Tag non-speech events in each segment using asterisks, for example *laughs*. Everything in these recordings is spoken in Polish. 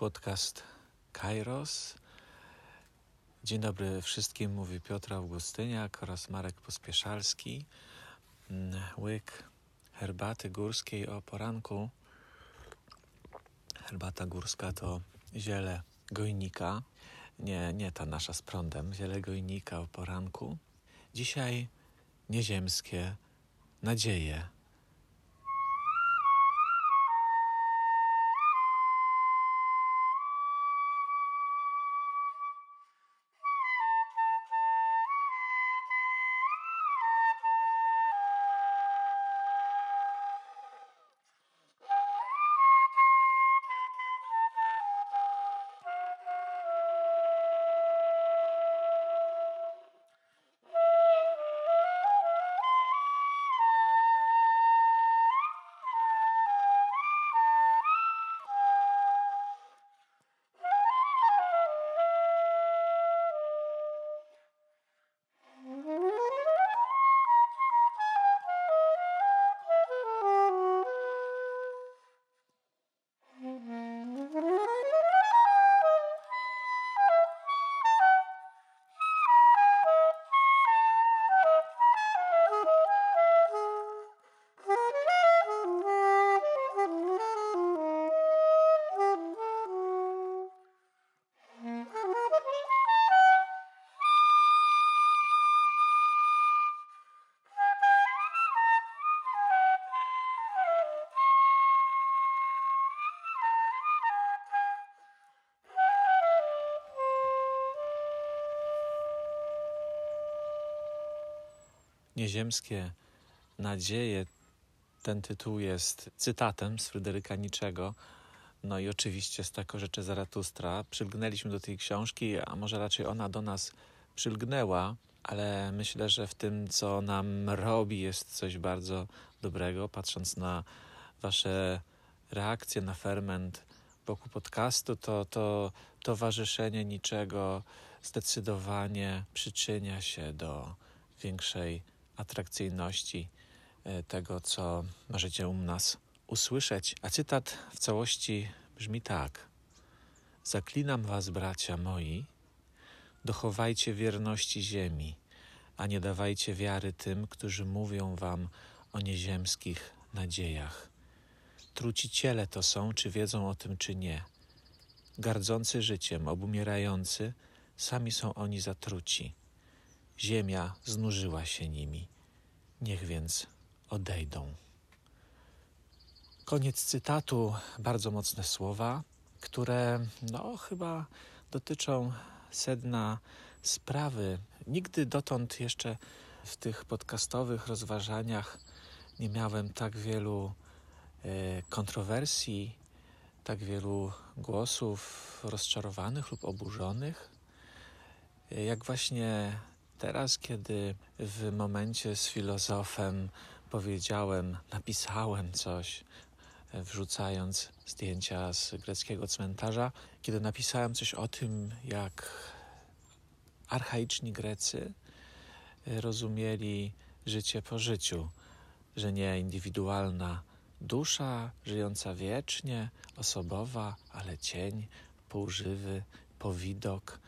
podcast Kairos. Dzień dobry wszystkim, mówi Piotr Augustyniak oraz Marek Pospieszalski. Mm, łyk herbaty górskiej o poranku. Herbata górska to ziele gojnika. Nie, nie ta nasza z prądem, ziele gojnika o poranku. Dzisiaj nieziemskie nadzieje Nieziemskie nadzieje. Ten tytuł jest cytatem z Fryderyka Niczego. No i oczywiście z tako rzeczy Zaratustra. Przylgnęliśmy do tej książki, a może raczej ona do nas przylgnęła, ale myślę, że w tym, co nam robi, jest coś bardzo dobrego. Patrząc na Wasze reakcje na ferment wokół podcastu, to, to towarzyszenie niczego zdecydowanie przyczynia się do większej atrakcyjności e, tego, co możecie u nas usłyszeć. A cytat w całości brzmi tak: Zaklinam was, bracia moi, dochowajcie wierności ziemi, a nie dawajcie wiary tym, którzy mówią wam o nieziemskich nadziejach. Truciciele to są, czy wiedzą o tym, czy nie. Gardzący życiem, obumierający, sami są oni zatruci. Ziemia znużyła się nimi. Niech więc odejdą. Koniec cytatu, bardzo mocne słowa, które no chyba dotyczą sedna sprawy. Nigdy dotąd jeszcze w tych podcastowych rozważaniach nie miałem tak wielu e, kontrowersji, tak wielu głosów rozczarowanych lub oburzonych, e, jak właśnie Teraz, kiedy w momencie z filozofem powiedziałem, napisałem coś, wrzucając zdjęcia z greckiego cmentarza, kiedy napisałem coś o tym, jak archaiczni Grecy rozumieli życie po życiu, że nie indywidualna dusza żyjąca wiecznie, osobowa, ale cień, półżywy, powidok,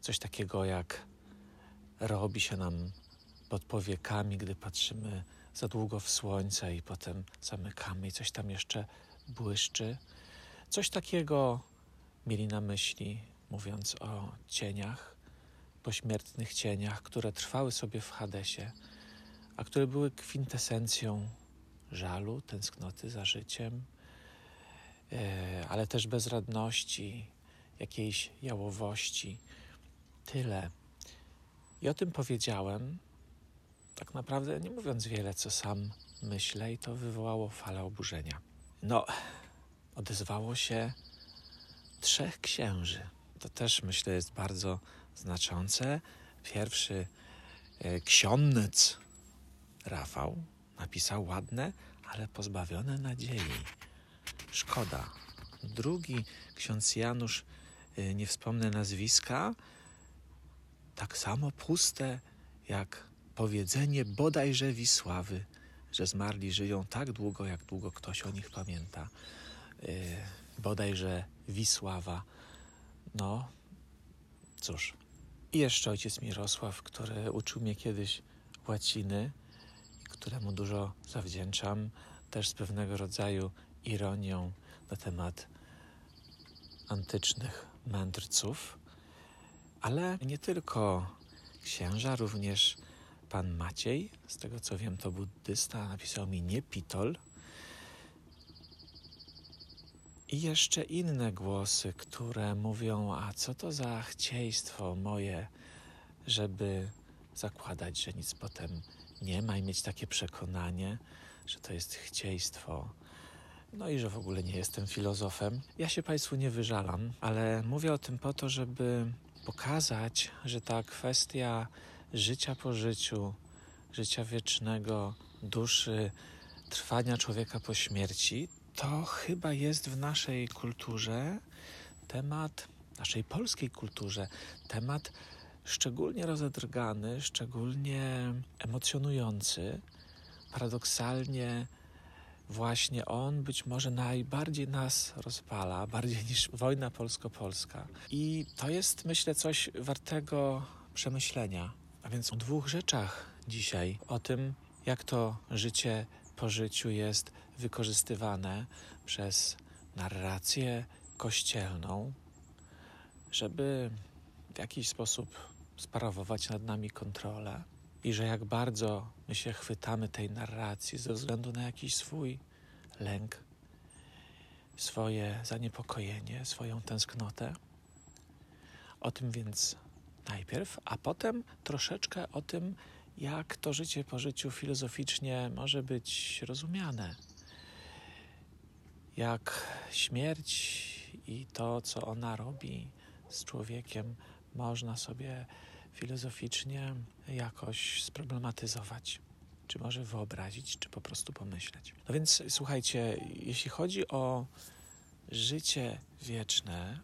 coś takiego jak robi się nam pod powiekami, gdy patrzymy za długo w słońce i potem zamykamy i coś tam jeszcze błyszczy. Coś takiego mieli na myśli, mówiąc o cieniach, pośmiertnych cieniach, które trwały sobie w Hadesie, a które były kwintesencją żalu, tęsknoty za życiem, e, ale też bezradności, jakiejś jałowości. Tyle i o tym powiedziałem, tak naprawdę nie mówiąc wiele, co sam myślę, i to wywołało falę oburzenia. No, odezwało się trzech księży. To też myślę jest bardzo znaczące. Pierwszy e, ksiąnnec Rafał napisał ładne, ale pozbawione nadziei. Szkoda. Drugi ksiądz Janusz, e, nie wspomnę nazwiska, tak samo puste jak powiedzenie bodajże Wisławy, że zmarli żyją tak długo, jak długo ktoś o nich pamięta. Yy, bodajże Wisława. No, cóż. I jeszcze ojciec Mirosław, który uczył mnie kiedyś łaciny, któremu dużo zawdzięczam, też z pewnego rodzaju ironią na temat antycznych mędrców, ale nie tylko księża, również pan Maciej, z tego co wiem, to buddysta, napisał mi nie Pitol. I jeszcze inne głosy, które mówią: A co to za chcieństwo moje, żeby zakładać, że nic potem nie ma i mieć takie przekonanie, że to jest chcieństwo. No i że w ogóle nie jestem filozofem. Ja się Państwu nie wyżalam, ale mówię o tym po to, żeby pokazać, że ta kwestia życia po życiu, życia wiecznego, duszy, trwania człowieka po śmierci, to chyba jest w naszej kulturze temat, naszej polskiej kulturze, temat szczególnie rozedrgany, szczególnie emocjonujący. Paradoksalnie, właśnie on być może najbardziej nas rozpala, bardziej niż wojna polsko-polska. I to jest, myślę, coś wartego przemyślenia. A więc o dwóch rzeczach dzisiaj: o tym, jak to życie po życiu jest wykorzystywane przez narrację kościelną, żeby w jakiś sposób sprawować nad nami kontrolę i że jak bardzo my się chwytamy tej narracji ze względu na jakiś swój lęk, swoje zaniepokojenie, swoją tęsknotę. O tym więc najpierw, a potem troszeczkę o tym, jak to życie po życiu filozoficznie może być rozumiane. Jak śmierć i to, co ona robi z człowiekiem, można sobie filozoficznie jakoś sproblematyzować, czy może wyobrazić, czy po prostu pomyśleć. No więc słuchajcie, jeśli chodzi o życie wieczne,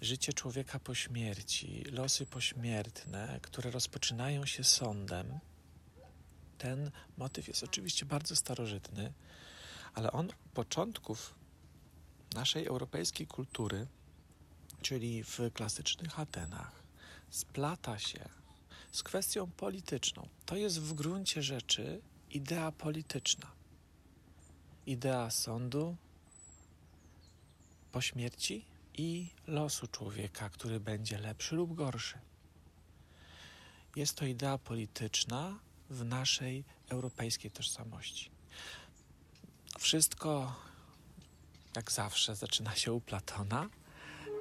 życie człowieka po śmierci, losy pośmiertne, które rozpoczynają się sądem, ten motyw jest oczywiście bardzo starożytny, ale on początków naszej europejskiej kultury czyli w klasycznych Atenach, splata się z kwestią polityczną. To jest w gruncie rzeczy idea polityczna. Idea sądu po śmierci i losu człowieka, który będzie lepszy lub gorszy. Jest to idea polityczna w naszej europejskiej tożsamości. Wszystko, jak zawsze, zaczyna się u Platona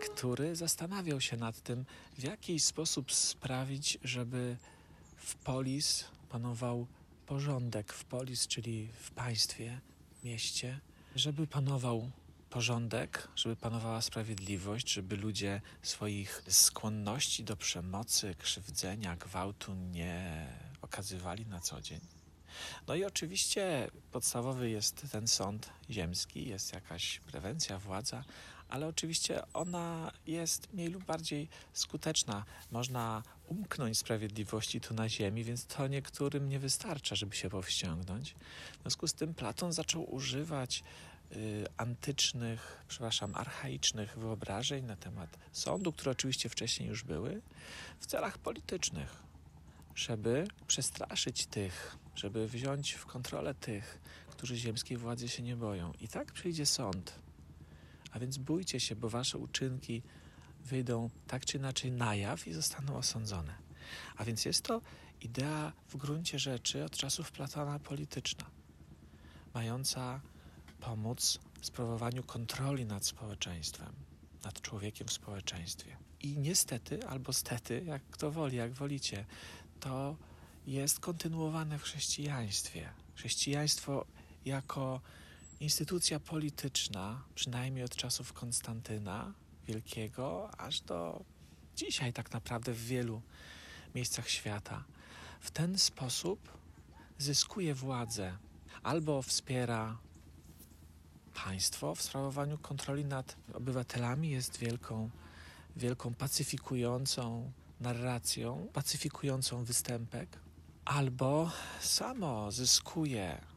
który zastanawiał się nad tym, w jaki sposób sprawić, żeby w polis panował porządek, w polis, czyli w państwie, mieście, żeby panował porządek, żeby panowała sprawiedliwość, żeby ludzie swoich skłonności do przemocy, krzywdzenia, gwałtu nie okazywali na co dzień. No i oczywiście podstawowy jest ten sąd ziemski, jest jakaś prewencja, władza, ale oczywiście ona jest mniej lub bardziej skuteczna. Można umknąć sprawiedliwości tu na ziemi, więc to niektórym nie wystarcza, żeby się powściągnąć. W związku z tym Platon zaczął używać y, antycznych, przepraszam, archaicznych wyobrażeń na temat sądu, które oczywiście wcześniej już były, w celach politycznych, żeby przestraszyć tych, żeby wziąć w kontrolę tych, którzy ziemskiej władzy się nie boją. I tak przyjdzie sąd a więc bójcie się, bo wasze uczynki wyjdą tak czy inaczej na jaw i zostaną osądzone. A więc jest to idea w gruncie rzeczy od czasów Platona polityczna, mająca pomóc w sprawowaniu kontroli nad społeczeństwem, nad człowiekiem w społeczeństwie. I niestety, albo stety, jak kto woli, jak wolicie, to jest kontynuowane w chrześcijaństwie. Chrześcijaństwo jako instytucja polityczna, przynajmniej od czasów Konstantyna Wielkiego, aż do dzisiaj, tak naprawdę w wielu miejscach świata, w ten sposób zyskuje władzę albo wspiera państwo w sprawowaniu kontroli nad obywatelami, jest wielką, wielką pacyfikującą narracją, pacyfikującą występek, albo samo zyskuje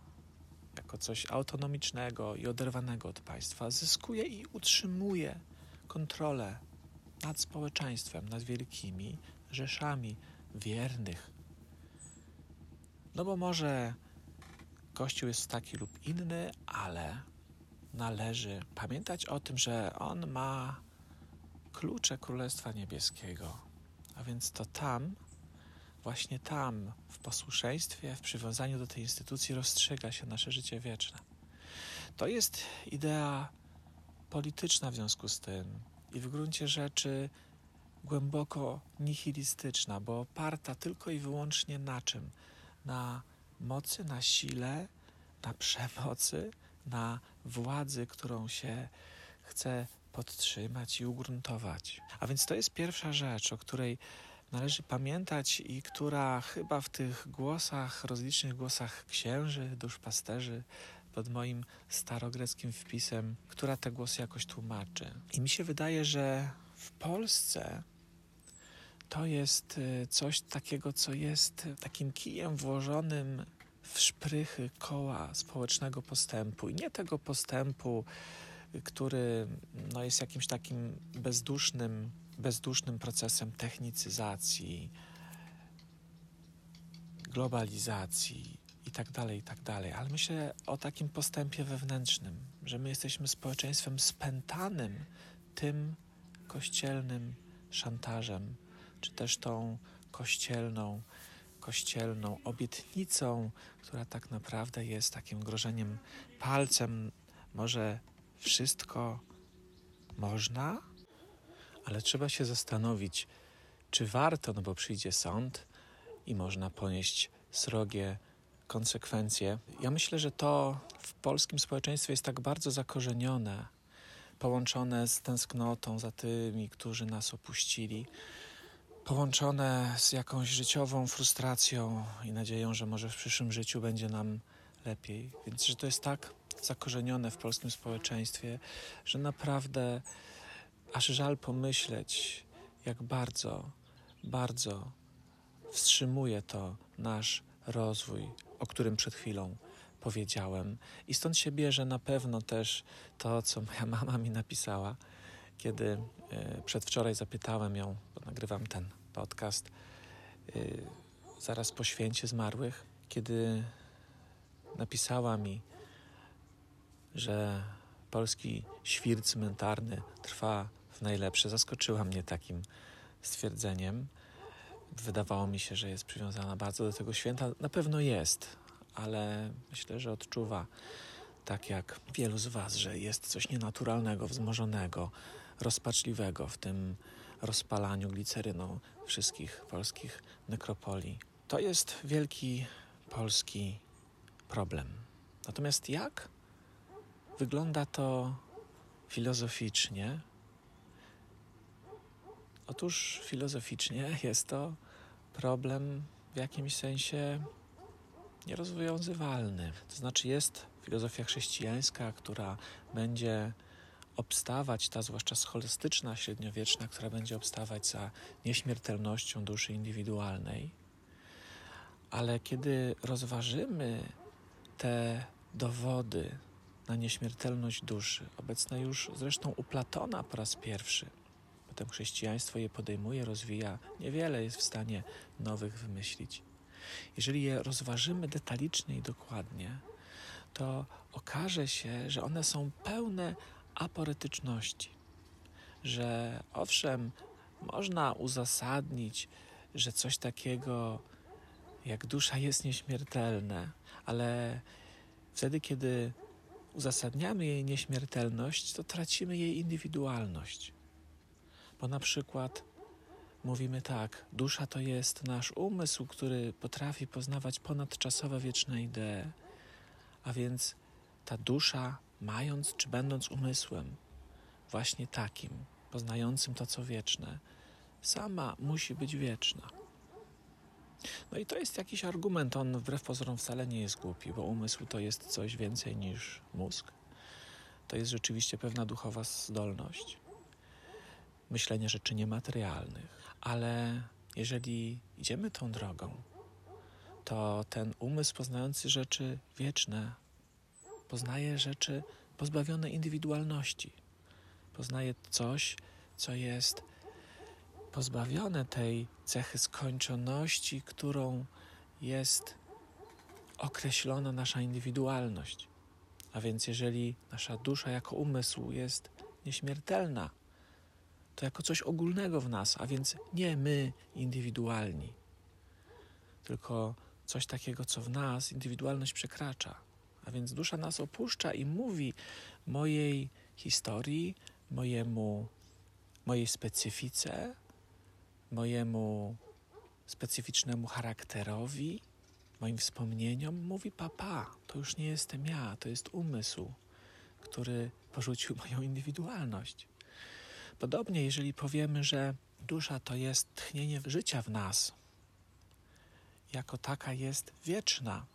jako coś autonomicznego i oderwanego od państwa, zyskuje i utrzymuje kontrolę nad społeczeństwem, nad wielkimi rzeszami wiernych. No bo może Kościół jest taki lub inny, ale należy pamiętać o tym, że on ma klucze Królestwa Niebieskiego. A więc to tam, właśnie tam, w posłuszeństwie, w przywiązaniu do tej instytucji rozstrzyga się nasze życie wieczne. To jest idea polityczna w związku z tym i w gruncie rzeczy głęboko nihilistyczna, bo oparta tylko i wyłącznie na czym? Na mocy, na sile, na przemocy, na władzy, którą się chce podtrzymać i ugruntować. A więc to jest pierwsza rzecz, o której należy pamiętać i która chyba w tych głosach, rozlicznych głosach księży, duszpasterzy, pod moim starogreckim wpisem, która te głosy jakoś tłumaczy. I mi się wydaje, że w Polsce to jest y, coś takiego, co jest takim kijem włożonym w szprychy koła społecznego postępu. I nie tego postępu, który no, jest jakimś takim bezdusznym, bezdusznym procesem technicyzacji, globalizacji i tak dalej, i tak dalej. Ale myślę o takim postępie wewnętrznym, że my jesteśmy społeczeństwem spętanym tym kościelnym szantażem, czy też tą kościelną, kościelną obietnicą, która tak naprawdę jest takim grożeniem palcem. Może wszystko można, ale trzeba się zastanowić, czy warto, no bo przyjdzie sąd i można ponieść srogie konsekwencje. Ja myślę, że to w polskim społeczeństwie jest tak bardzo zakorzenione, połączone z tęsknotą za tymi, którzy nas opuścili, połączone z jakąś życiową frustracją i nadzieją, że może w przyszłym życiu będzie nam lepiej. Więc, że to jest tak zakorzenione w polskim społeczeństwie, że naprawdę aż żal pomyśleć, jak bardzo, bardzo wstrzymuje to nasz rozwój, o którym przed chwilą powiedziałem. I stąd się bierze na pewno też to, co moja *laughs* mama mi napisała, kiedy e, przedwczoraj zapytałem ją, bo nagrywam ten podcast e, zaraz po święcie zmarłych, kiedy napisała mi, że polski świr cmentarny trwa w najlepsze. Zaskoczyła mnie takim stwierdzeniem. Wydawało mi się, że jest przywiązana bardzo do tego święta. Na pewno jest, ale myślę, że odczuwa, tak jak wielu z Was, że jest coś nienaturalnego, wzmożonego, rozpaczliwego w tym rozpalaniu gliceryną wszystkich polskich nekropolii. To jest wielki polski problem. Natomiast jak wygląda to filozoficznie? Otóż filozoficznie jest to problem w jakimś sensie nierozwiązywalny. To znaczy jest filozofia chrześcijańska, która będzie obstawać, ta zwłaszcza scholastyczna, średniowieczna, która będzie obstawać za nieśmiertelnością duszy indywidualnej. Ale kiedy rozważymy te dowody na nieśmiertelność duszy, obecne już zresztą u Platona po raz pierwszy, potem chrześcijaństwo je podejmuje, rozwija, niewiele jest w stanie nowych wymyślić. Jeżeli je rozważymy detalicznie i dokładnie, to okaże się, że one są pełne aporetyczności. Że owszem, można uzasadnić, że coś takiego jak dusza jest nieśmiertelne, ale wtedy, kiedy uzasadniamy jej nieśmiertelność, to tracimy jej indywidualność. Bo na przykład mówimy tak: dusza to jest nasz umysł, który potrafi poznawać ponadczasowe wieczne idee, a więc ta dusza, mając czy będąc umysłem, właśnie takim, poznającym to, co wieczne, sama musi być wieczna. No i to jest jakiś argument, on wbrew pozorom wcale nie jest głupi, bo umysł to jest coś więcej niż mózg. To jest rzeczywiście pewna duchowa zdolność myślenia rzeczy niematerialnych. Ale jeżeli idziemy tą drogą, to ten umysł poznający rzeczy wieczne poznaje rzeczy pozbawione indywidualności. Poznaje coś, co jest pozbawione tej cechy skończoności, którą jest określona nasza indywidualność. A więc, jeżeli nasza dusza jako umysł jest nieśmiertelna, to jako coś ogólnego w nas, a więc nie my indywidualni, tylko coś takiego, co w nas indywidualność przekracza. A więc dusza nas opuszcza i mówi mojej historii, mojemu, mojej specyfice, mojemu specyficznemu charakterowi, moim wspomnieniom, mówi papa, to już nie jestem ja, to jest umysł, który porzucił moją indywidualność. Podobnie, jeżeli powiemy, że dusza to jest tchnienie życia w nas, jako taka jest wieczna,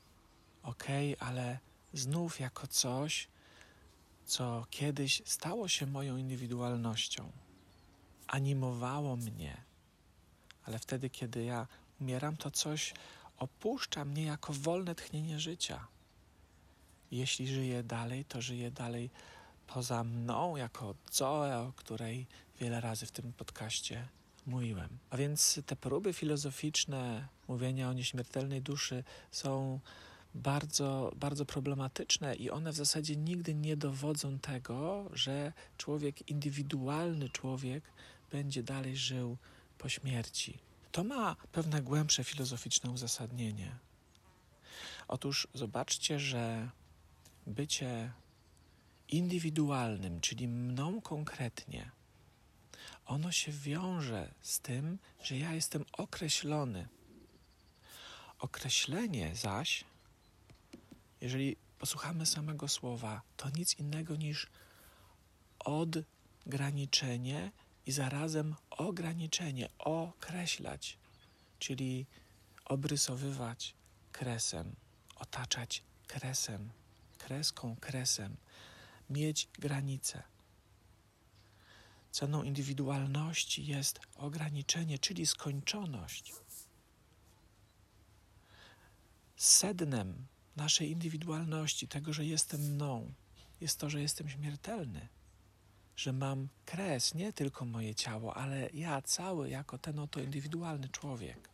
ok, ale znów jako coś, co kiedyś stało się moją indywidualnością, animowało mnie, ale wtedy, kiedy ja umieram, to coś opuszcza mnie jako wolne tchnienie życia. Jeśli żyję dalej, to żyję dalej poza mną, jako Zoe, o której wiele razy w tym podcaście mówiłem. A więc te próby filozoficzne mówienia o nieśmiertelnej duszy są bardzo, bardzo problematyczne i one w zasadzie nigdy nie dowodzą tego, że człowiek, indywidualny człowiek, będzie dalej żył po śmierci. To ma pewne głębsze filozoficzne uzasadnienie. Otóż zobaczcie, że bycie indywidualnym, czyli mną konkretnie, ono się wiąże z tym, że ja jestem określony. Określenie zaś, jeżeli posłuchamy samego słowa, to nic innego niż odgraniczenie i zarazem ograniczenie, określać, czyli obrysowywać kresem, otaczać kresem, kreską, kresem, mieć granice. Ceną indywidualności jest ograniczenie, czyli skończoność. Sednem naszej indywidualności, tego, że jestem mną, jest to, że jestem śmiertelny że mam kres, nie tylko moje ciało, ale ja cały jako ten oto indywidualny człowiek.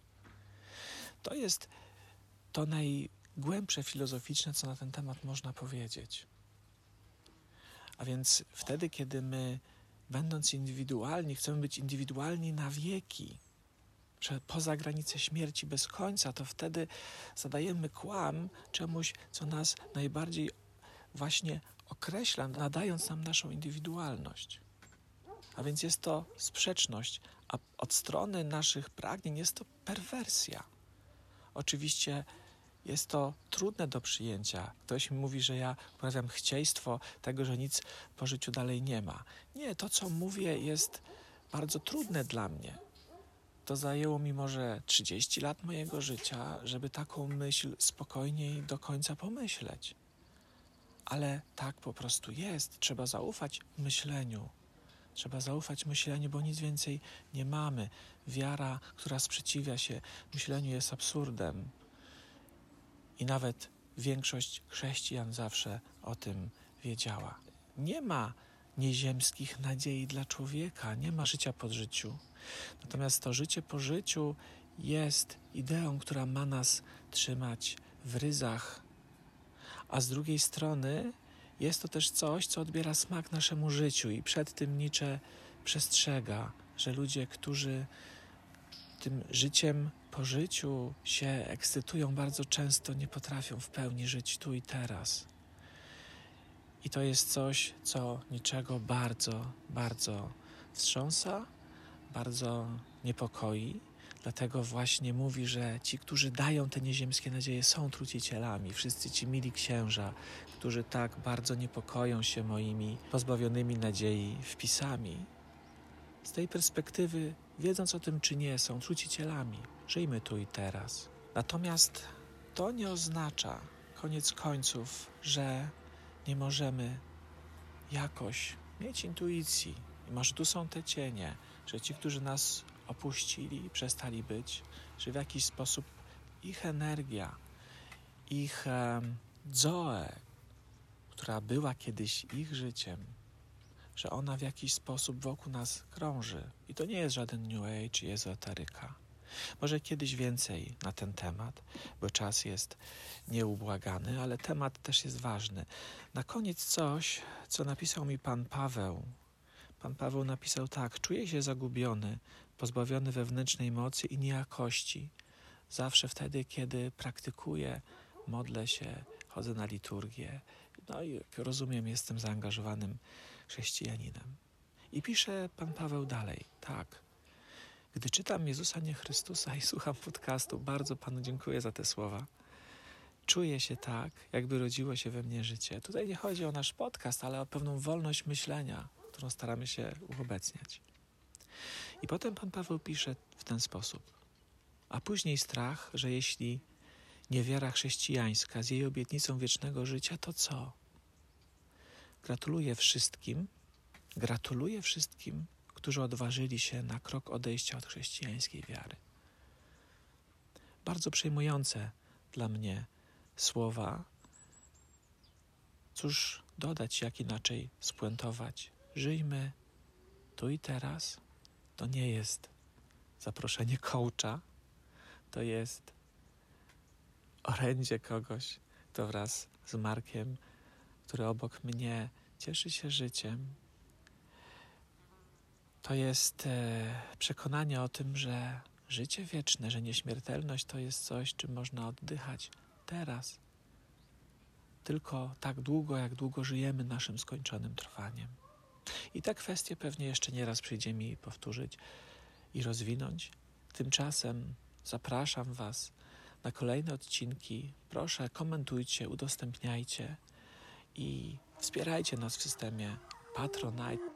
To jest to najgłębsze filozoficzne, co na ten temat można powiedzieć. A więc wtedy, kiedy my, będąc indywidualni, chcemy być indywidualni na wieki, poza granicę śmierci bez końca, to wtedy zadajemy kłam czemuś, co nas najbardziej właśnie określa, nadając nam naszą indywidualność. A więc jest to sprzeczność, a od strony naszych pragnień jest to perwersja. Oczywiście jest to trudne do przyjęcia. Ktoś mi mówi, że ja uprawiam chcieństwo tego, że nic po życiu dalej nie ma. Nie, to co mówię jest bardzo trudne dla mnie. To zajęło mi może 30 lat mojego życia, żeby taką myśl spokojniej do końca pomyśleć ale tak po prostu jest. Trzeba zaufać myśleniu. Trzeba zaufać myśleniu, bo nic więcej nie mamy. Wiara, która sprzeciwia się myśleniu, jest absurdem. I nawet większość chrześcijan zawsze o tym wiedziała. Nie ma nieziemskich nadziei dla człowieka, nie ma życia po życiu. Natomiast to życie po życiu jest ideą, która ma nas trzymać w ryzach a z drugiej strony jest to też coś, co odbiera smak naszemu życiu i przed tym Nietzsche przestrzega, że ludzie, którzy tym życiem po życiu się ekscytują, bardzo często nie potrafią w pełni żyć tu i teraz. I to jest coś, co niczego bardzo, bardzo wstrząsa, bardzo niepokoi Dlatego właśnie mówi, że ci, którzy dają te nieziemskie nadzieje, są trucicielami. Wszyscy ci mili księża, którzy tak bardzo niepokoją się moimi pozbawionymi nadziei wpisami. Z tej perspektywy, wiedząc o tym czy nie, są trucicielami. Żyjmy tu i teraz. Natomiast to nie oznacza, koniec końców, że nie możemy jakoś mieć intuicji. I może tu są te cienie, że ci, którzy nas opuścili i przestali być, że w jakiś sposób ich energia, ich zoe, która była kiedyś ich życiem, że ona w jakiś sposób wokół nas krąży. I to nie jest żaden New Age i ezoteryka. Może kiedyś więcej na ten temat, bo czas jest nieubłagany, ale temat też jest ważny. Na koniec coś, co napisał mi pan Paweł. Pan Paweł napisał tak: Czuję się zagubiony, pozbawiony wewnętrznej mocy i niejakości. Zawsze wtedy, kiedy praktykuję, modlę się, chodzę na liturgię. No i rozumiem, jestem zaangażowanym chrześcijaninem. I pisze pan Paweł dalej, tak. Gdy czytam Jezusa nie Chrystusa i słucham podcastu, bardzo Panu dziękuję za te słowa. Czuję się tak, jakby rodziło się we mnie życie. Tutaj nie chodzi o nasz podcast, ale o pewną wolność myślenia, którą staramy się uobecniać. I potem pan Paweł pisze w ten sposób. A później strach, że jeśli niewiara chrześcijańska z jej obietnicą wiecznego życia, to co? Gratuluję wszystkim, gratuluję wszystkim, którzy odważyli się na krok odejścia od chrześcijańskiej wiary. Bardzo przejmujące dla mnie słowa. Cóż dodać, jak inaczej spuentować? Żyjmy tu i teraz. To nie jest zaproszenie coacha, to jest orędzie kogoś, kto wraz z Markiem, który obok mnie cieszy się życiem, to jest e, przekonanie o tym, że życie wieczne, że nieśmiertelność to jest coś, czym można oddychać teraz. Tylko tak długo, jak długo żyjemy naszym skończonym trwaniem. I te kwestie pewnie jeszcze nieraz przyjdzie mi powtórzyć i rozwinąć. Tymczasem zapraszam Was na kolejne odcinki. Proszę, komentujcie, udostępniajcie i wspierajcie nas w systemie Patronite